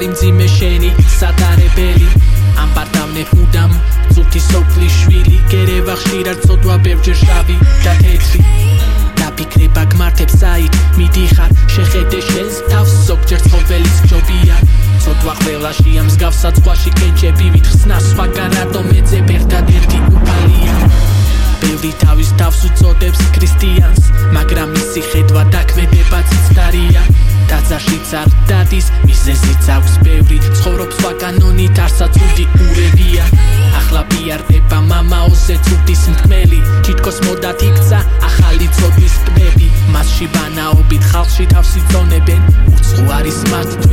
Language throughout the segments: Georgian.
მკვდარი მძიმე შენი სატარებელი. ამბარდავნე მუდამ წუთი სოფლის შვილი. გერევა ხშირად წოდვა ბევრჯერ შავი და თეთრი დაფიქრება გმართებს აი მიდიხარ. შეხედე შენს თავს ზოგჯერ ცხოველის ჯობია წოდვა ყველაში ამ მსგავსა ზღვაში კენჭები ვითხსნა სხვაგან რატომ ეძებ ერთადერთი უფალია. ბევრი თავის თავს უწოდებს ქრისტიანს მაგრამ მისი ხედვა დაქმედებაც ცდარია. დაძაშიც არ დადის ვაკანონით არსაცუდი ურევია ახლა პიარდება მამაოზე ცუდის მთქმელი თითქოს მოდათ იქცა ახალი ცოდვის პნები მასში ბანაობით ხალხში თავს იწონებენ უცხო არის მათთვის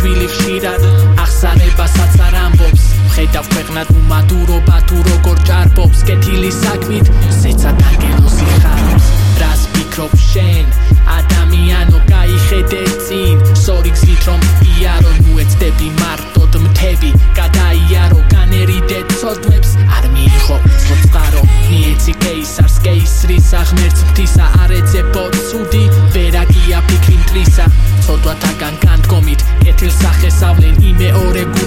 ცნობილი ხშირად ახსარებასაც არ ამბობს. ხედავ ქვეყნად უმადურობა თუ როგორ ჭარბობს კეთილი საქმით ზეცად ანგელოზი ხარობს რას ფიქრობ შენ? ადამიანო გაიხედე წინ. სორი გზით რომ იარო ნუ ეცდები მარტოდ მთები. გადაიარო განერიდე ცოდვებს არ მიიღო. ცოცხარო მიეცი კეისარს კეისრის აღმერც მთისა არ ეძებო ცუდი ვერ აგია ფიქრი მტრისა. ცოდვათაგან განდგომით ore